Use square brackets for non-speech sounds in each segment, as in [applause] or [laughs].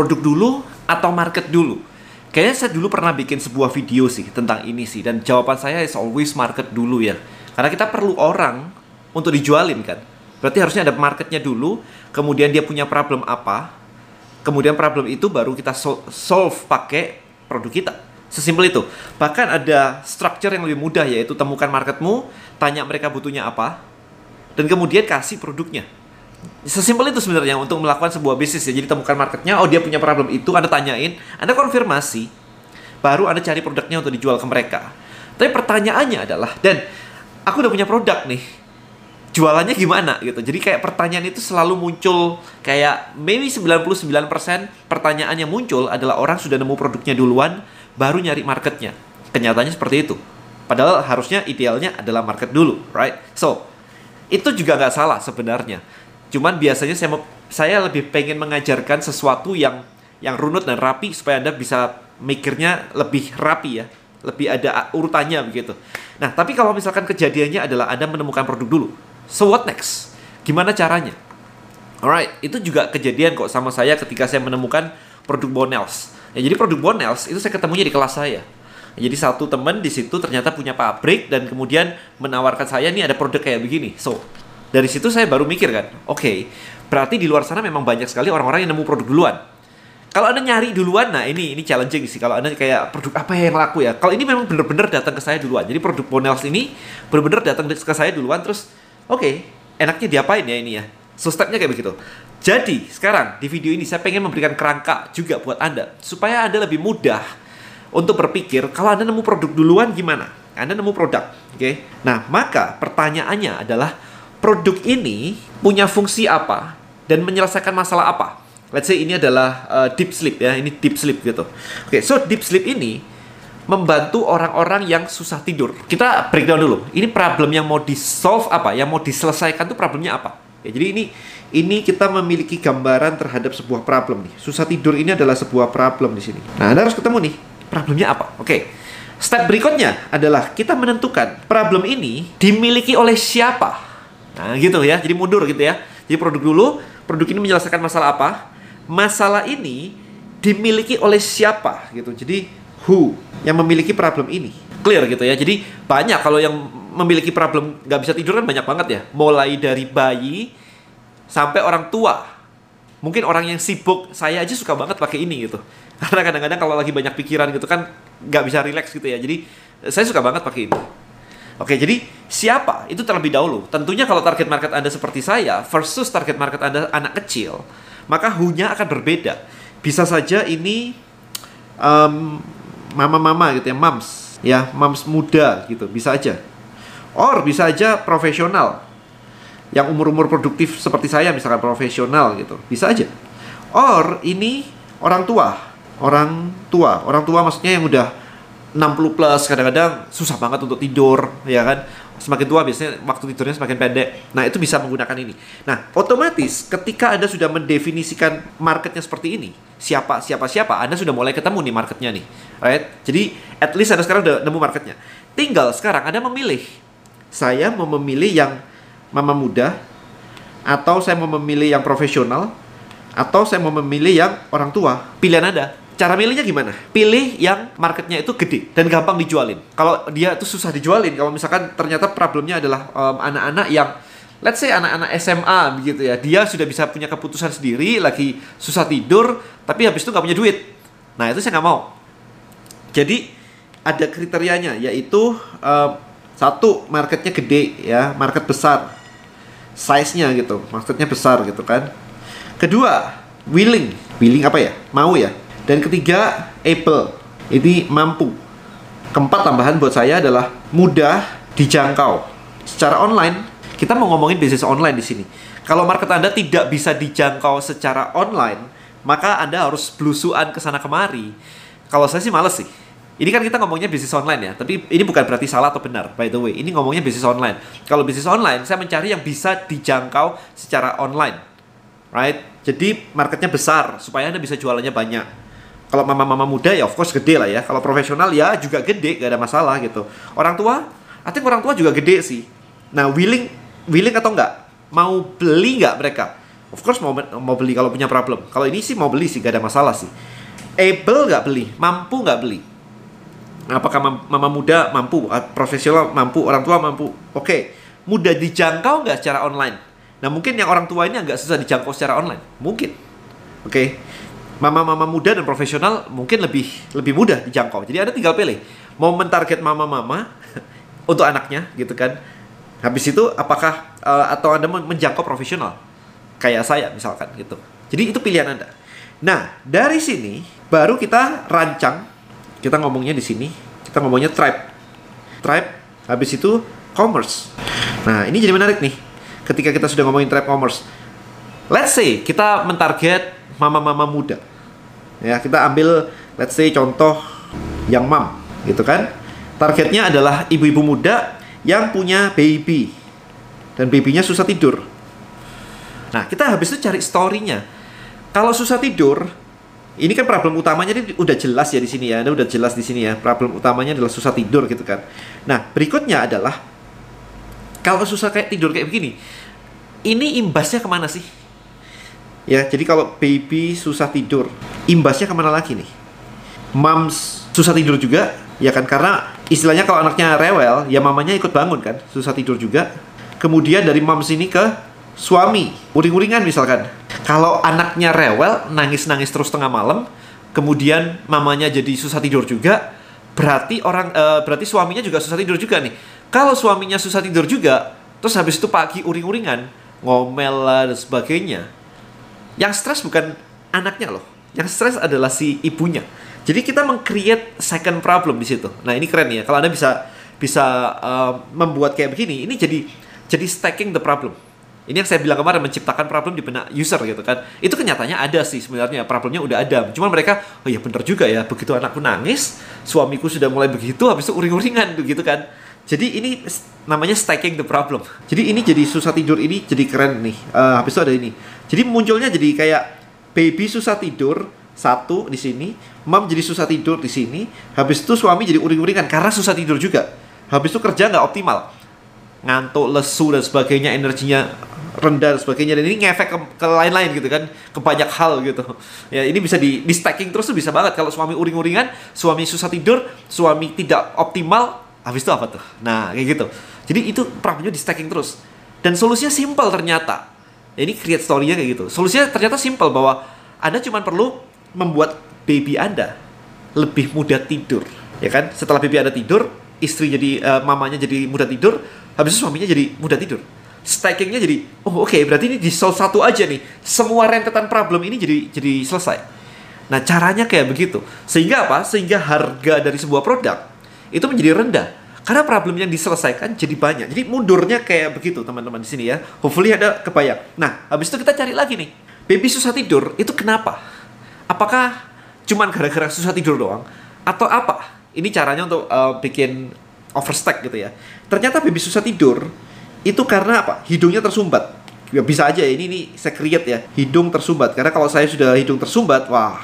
produk dulu atau market dulu? Kayaknya saya dulu pernah bikin sebuah video sih tentang ini sih dan jawaban saya is always market dulu ya. Karena kita perlu orang untuk dijualin kan. Berarti harusnya ada marketnya dulu, kemudian dia punya problem apa, kemudian problem itu baru kita solve pakai produk kita. Sesimpel itu. Bahkan ada structure yang lebih mudah yaitu temukan marketmu, tanya mereka butuhnya apa, dan kemudian kasih produknya. Sesimpel itu sebenarnya untuk melakukan sebuah bisnis ya. Jadi temukan marketnya, oh dia punya problem itu, Anda tanyain, Anda konfirmasi, baru Anda cari produknya untuk dijual ke mereka. Tapi pertanyaannya adalah, dan aku udah punya produk nih, jualannya gimana gitu. Jadi kayak pertanyaan itu selalu muncul kayak maybe 99% pertanyaan yang muncul adalah orang sudah nemu produknya duluan, baru nyari marketnya. Kenyataannya seperti itu. Padahal harusnya idealnya adalah market dulu, right? So, itu juga nggak salah sebenarnya. Cuman biasanya saya saya lebih pengen mengajarkan sesuatu yang yang runut dan rapi supaya Anda bisa mikirnya lebih rapi ya. Lebih ada urutannya begitu. Nah, tapi kalau misalkan kejadiannya adalah Anda menemukan produk dulu. So what next? Gimana caranya? Alright, itu juga kejadian kok sama saya ketika saya menemukan produk Bonels. Ya, jadi produk Bonels itu saya ketemunya di kelas saya. Ya, jadi satu teman di situ ternyata punya pabrik dan kemudian menawarkan saya nih ada produk kayak begini. So dari situ saya baru mikir kan, oke, okay, berarti di luar sana memang banyak sekali orang-orang yang nemu produk duluan. Kalau anda nyari duluan, nah ini ini challenging sih. Kalau anda kayak produk apa yang laku ya? Kalau ini memang benar-benar datang ke saya duluan. Jadi produk Bonels ini benar-benar datang ke saya duluan. Terus, oke, okay, enaknya diapain ya ini ya? So stepnya kayak begitu. Jadi, sekarang di video ini saya pengen memberikan kerangka juga buat Anda. Supaya Anda lebih mudah untuk berpikir, kalau Anda nemu produk duluan gimana? Anda nemu produk, oke? Okay? Nah, maka pertanyaannya adalah, produk ini punya fungsi apa? Dan menyelesaikan masalah apa? Let's say ini adalah uh, deep sleep ya, ini deep sleep gitu. Oke, okay, so deep sleep ini membantu orang-orang yang susah tidur. Kita breakdown dulu. Ini problem yang mau di-solve apa? Yang mau diselesaikan tuh problemnya apa? Ya, jadi ini ini kita memiliki gambaran terhadap sebuah problem nih. Susah tidur ini adalah sebuah problem di sini. Nah, Anda harus ketemu nih, problemnya apa? Oke. Step berikutnya adalah kita menentukan problem ini dimiliki oleh siapa. Nah, gitu ya. Jadi mundur gitu ya. Jadi produk dulu, produk ini menyelesaikan masalah apa? Masalah ini dimiliki oleh siapa gitu. Jadi who yang memiliki problem ini. Clear gitu ya. Jadi banyak kalau yang memiliki problem nggak bisa tidur kan banyak banget ya. Mulai dari bayi sampai orang tua. Mungkin orang yang sibuk, saya aja suka banget pakai ini gitu. [laughs] Karena kadang-kadang kalau lagi banyak pikiran gitu kan nggak bisa rileks gitu ya. Jadi saya suka banget pakai ini. Oke, jadi siapa? Itu terlebih dahulu. Tentunya kalau target market Anda seperti saya versus target market Anda anak kecil, maka hunya akan berbeda. Bisa saja ini um, mama-mama gitu ya, moms, ya, moms muda gitu, bisa aja. Or bisa aja profesional, yang umur-umur produktif seperti saya misalkan profesional gitu bisa aja or ini orang tua orang tua orang tua maksudnya yang udah 60 plus kadang-kadang susah banget untuk tidur ya kan? Semakin tua biasanya waktu tidurnya semakin pendek. Nah itu bisa menggunakan ini. Nah otomatis ketika anda sudah mendefinisikan marketnya seperti ini siapa siapa siapa anda sudah mulai ketemu nih marketnya nih right? Jadi at least anda sekarang udah nemu marketnya. Tinggal sekarang anda memilih saya mau memilih yang mama muda atau saya mau memilih yang profesional atau saya mau memilih yang orang tua. Pilihan ada cara milihnya gimana pilih yang marketnya itu gede dan gampang dijualin kalau dia itu susah dijualin kalau misalkan ternyata problemnya adalah anak-anak um, yang let's say anak-anak SMA begitu ya dia sudah bisa punya keputusan sendiri lagi susah tidur tapi habis itu nggak punya duit nah itu saya nggak mau jadi ada kriterianya yaitu um, satu marketnya gede ya market besar size-nya gitu, maksudnya besar gitu kan. Kedua, willing. Willing apa ya? Mau ya. Dan ketiga, able. Ini mampu. Keempat tambahan buat saya adalah mudah dijangkau. Secara online, kita mau ngomongin bisnis online di sini. Kalau market Anda tidak bisa dijangkau secara online, maka Anda harus belusuan ke sana kemari. Kalau saya sih males sih ini kan kita ngomongnya bisnis online ya, tapi ini bukan berarti salah atau benar, by the way. Ini ngomongnya bisnis online. Kalau bisnis online, saya mencari yang bisa dijangkau secara online. Right? Jadi marketnya besar, supaya Anda bisa jualannya banyak. Kalau mama-mama muda ya of course gede lah ya. Kalau profesional ya juga gede, gak ada masalah gitu. Orang tua, I think orang tua juga gede sih. Nah, willing willing atau enggak? Mau beli nggak mereka? of course mau mau beli kalau punya problem. Kalau ini sih mau beli sih gak ada masalah sih. Able nggak beli, mampu nggak beli. Apakah mama muda mampu, profesional mampu, orang tua mampu? Oke, okay. mudah dijangkau nggak secara online? Nah mungkin yang orang tua ini agak susah dijangkau secara online, mungkin. Oke, okay. Mama-mama muda dan profesional mungkin lebih lebih mudah dijangkau. Jadi ada tinggal pilih mau mentarget mama-mama [laughs] untuk anaknya gitu kan. Habis itu apakah uh, atau anda menjangkau profesional kayak saya misalkan gitu. Jadi itu pilihan anda. Nah dari sini baru kita rancang kita ngomongnya di sini kita ngomongnya tribe tribe habis itu commerce. Nah ini jadi menarik nih ketika kita sudah ngomongin tribe commerce. Let's say kita mentarget mama-mama muda. Ya, kita ambil let's say contoh yang mam gitu kan. Targetnya adalah ibu-ibu muda yang punya baby dan babynya susah tidur. Nah, kita habis itu cari story-nya. Kalau susah tidur, ini kan problem utamanya ini udah jelas ya di sini ya. Ini udah jelas di sini ya. Problem utamanya adalah susah tidur gitu kan. Nah, berikutnya adalah kalau susah kayak tidur kayak begini, ini imbasnya ke mana sih? Ya, jadi kalau baby susah tidur, imbasnya ke mana lagi nih? Moms susah tidur juga, ya kan? Karena istilahnya kalau anaknya rewel, ya mamanya ikut bangun kan, susah tidur juga. Kemudian dari moms ini ke suami, uring-uringan misalkan. Kalau anaknya rewel, nangis-nangis terus tengah malam, kemudian mamanya jadi susah tidur juga, berarti orang uh, berarti suaminya juga susah tidur juga nih. Kalau suaminya susah tidur juga, terus habis itu pagi uring-uringan, ngomel dan sebagainya, yang stres bukan anaknya loh. Yang stres adalah si ibunya. Jadi kita meng-create second problem di situ. Nah, ini keren ya. Kalau Anda bisa bisa uh, membuat kayak begini, ini jadi jadi stacking the problem. Ini yang saya bilang kemarin menciptakan problem di benak user gitu kan. Itu kenyataannya ada sih sebenarnya problemnya udah ada. Cuma mereka oh iya bener juga ya. Begitu anakku nangis, suamiku sudah mulai begitu habis itu uring-uringan gitu kan. Jadi ini namanya stacking the problem. Jadi ini jadi susah tidur ini jadi keren nih. Uh, habis itu ada ini. Jadi munculnya jadi kayak baby susah tidur satu di sini, mom jadi susah tidur di sini, habis itu suami jadi uring-uringan karena susah tidur juga. Habis itu kerja nggak optimal, ngantuk, lesu dan sebagainya, energinya rendah dan sebagainya dan ini ngefek ke, lain-lain gitu kan, ke banyak hal gitu. Ya ini bisa di, di stacking terus tuh bisa banget kalau suami uring-uringan, suami susah tidur, suami tidak optimal, habis itu apa tuh? Nah kayak gitu. Jadi itu problemnya di stacking terus. Dan solusinya simple ternyata ini create story-nya kayak gitu. Solusinya ternyata simple bahwa Anda cuma perlu membuat baby Anda lebih mudah tidur. Ya kan? Setelah baby Anda tidur, istri jadi uh, mamanya jadi mudah tidur, habis itu suaminya jadi mudah tidur. Stackingnya jadi, oh oke, okay, berarti ini di solve satu aja nih. Semua rentetan problem ini jadi jadi selesai. Nah, caranya kayak begitu. Sehingga apa? Sehingga harga dari sebuah produk itu menjadi rendah karena problem yang diselesaikan jadi banyak. Jadi mundurnya kayak begitu teman-teman di sini ya. Hopefully ada kebayang. Nah, habis itu kita cari lagi nih. Baby susah tidur itu kenapa? Apakah cuman gara-gara susah tidur doang? Atau apa? Ini caranya untuk uh, bikin overstack gitu ya. Ternyata baby susah tidur itu karena apa? Hidungnya tersumbat. Ya bisa aja ya, ini, ini saya create ya. Hidung tersumbat. Karena kalau saya sudah hidung tersumbat, wah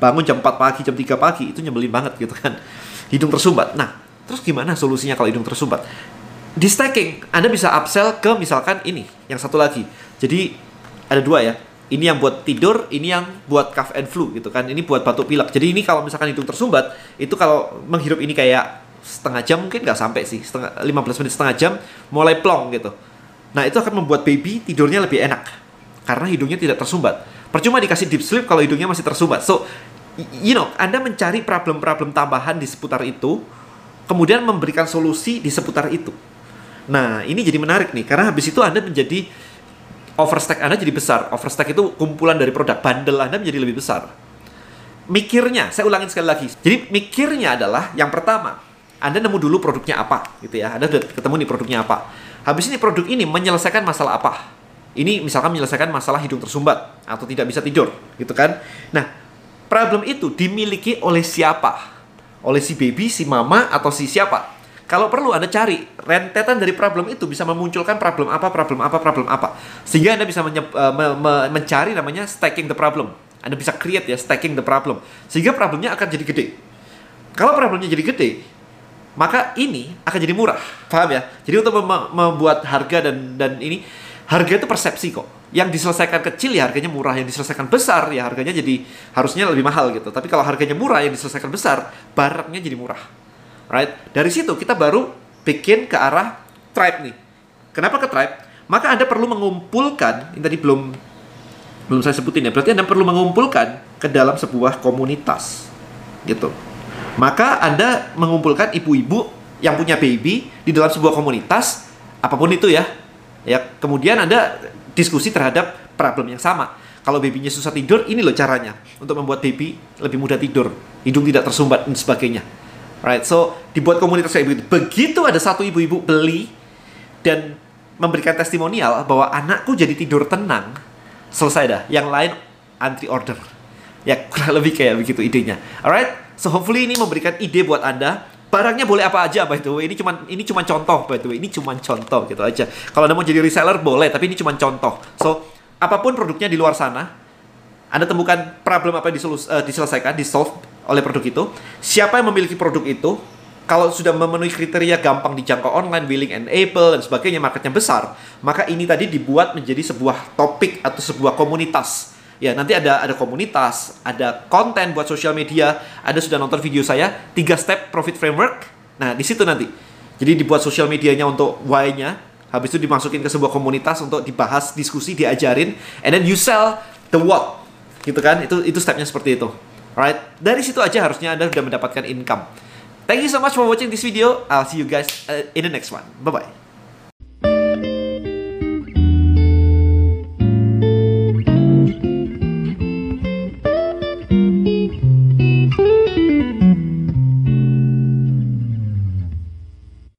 bangun jam 4 pagi, jam 3 pagi itu nyebelin banget gitu kan. Hidung tersumbat. Nah, Terus gimana solusinya kalau hidung tersumbat? Di stacking, Anda bisa upsell ke misalkan ini, yang satu lagi. Jadi ada dua ya. Ini yang buat tidur, ini yang buat cough and flu gitu kan. Ini buat batuk pilek. Jadi ini kalau misalkan hidung tersumbat, itu kalau menghirup ini kayak setengah jam mungkin nggak sampai sih, setengah 15 menit setengah jam mulai plong gitu. Nah itu akan membuat baby tidurnya lebih enak karena hidungnya tidak tersumbat. Percuma dikasih deep sleep kalau hidungnya masih tersumbat. So, you know, Anda mencari problem-problem tambahan di seputar itu kemudian memberikan solusi di seputar itu. Nah, ini jadi menarik nih, karena habis itu Anda menjadi overstack Anda jadi besar. Overstack itu kumpulan dari produk, bundle Anda menjadi lebih besar. Mikirnya, saya ulangin sekali lagi. Jadi mikirnya adalah yang pertama, Anda nemu dulu produknya apa, gitu ya. Anda ketemu nih produknya apa. Habis ini produk ini menyelesaikan masalah apa? Ini misalkan menyelesaikan masalah hidung tersumbat atau tidak bisa tidur, gitu kan. Nah, problem itu dimiliki oleh siapa? Oleh si baby, si mama, atau si siapa. Kalau perlu Anda cari rentetan dari problem itu bisa memunculkan problem apa, problem apa, problem apa. Sehingga Anda bisa menye- uh, me- me- mencari namanya stacking the problem. Anda bisa create ya stacking the problem. Sehingga problemnya akan jadi gede. Kalau problemnya jadi gede, maka ini akan jadi murah. Paham ya? Jadi untuk mem- membuat harga dan dan ini harga itu persepsi kok. Yang diselesaikan kecil ya harganya murah, yang diselesaikan besar ya harganya jadi harusnya lebih mahal gitu. Tapi kalau harganya murah yang diselesaikan besar, barangnya jadi murah. Right? Dari situ kita baru bikin ke arah tribe nih. Kenapa ke tribe? Maka Anda perlu mengumpulkan, ini tadi belum belum saya sebutin ya. Berarti Anda perlu mengumpulkan ke dalam sebuah komunitas. Gitu. Maka Anda mengumpulkan ibu-ibu yang punya baby di dalam sebuah komunitas apa pun itu ya. Ya, kemudian Anda diskusi terhadap problem yang sama. Kalau babynya susah tidur, ini loh caranya untuk membuat baby lebih mudah tidur, hidung tidak tersumbat dan sebagainya. Right, so dibuat komunitas kayak begitu. Begitu ada satu ibu-ibu beli dan memberikan testimonial bahwa anakku jadi tidur tenang, selesai dah. Yang lain antri order. Ya kurang lebih kayak begitu idenya. Alright, so hopefully ini memberikan ide buat anda. Barangnya boleh apa aja by the way. Ini cuma ini cuma contoh by the way. Ini cuma contoh gitu aja. Kalau anda mau jadi reseller boleh, tapi ini cuma contoh. So apa pun produknya di luar sana, anda temukan problem apa yang uh, diselesaikan, disolve oleh produk itu. Siapa yang memiliki produk itu, kalau sudah memenuhi kriteria gampang dijangkau online, willing and able dan sebagainya, marketnya besar, maka ini tadi dibuat menjadi sebuah topik atau sebuah komunitas. Ya, nanti ada ada komunitas, ada konten buat sosial media, ada sudah nonton video saya, tiga step profit framework. Nah, di situ nanti. Jadi dibuat sosial medianya untuk why-nya, habis itu dimasukin ke sebuah komunitas untuk dibahas, diskusi, diajarin, and then you sell the what. Gitu kan? Itu itu stepnya seperti itu. Alright, dari situ aja harusnya Anda sudah mendapatkan income. Thank you so much for watching this video. I'll see you guys uh, in the next one. Bye-bye.